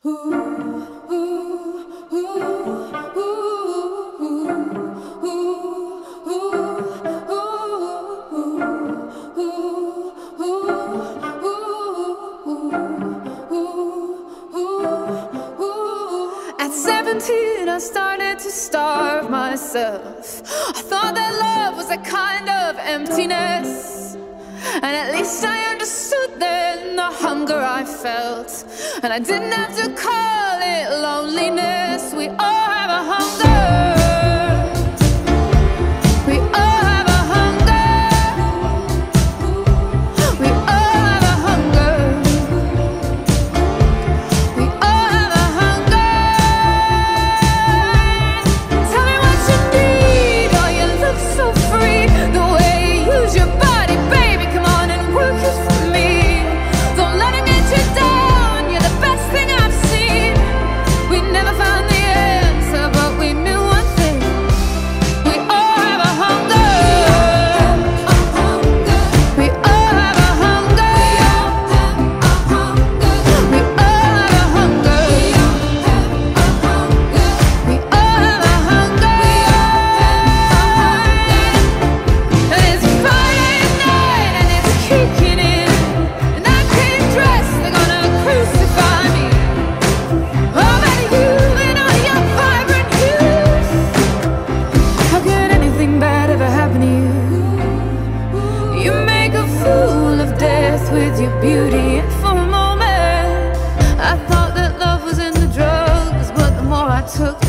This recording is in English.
At 17, I started to starve myself. I thought that love was a kind of emptiness, and at least I understood felt. And I didn't have to call it loneliness. We all have a heart. beauty for a moment. I thought that love was in the drugs, but the more I took,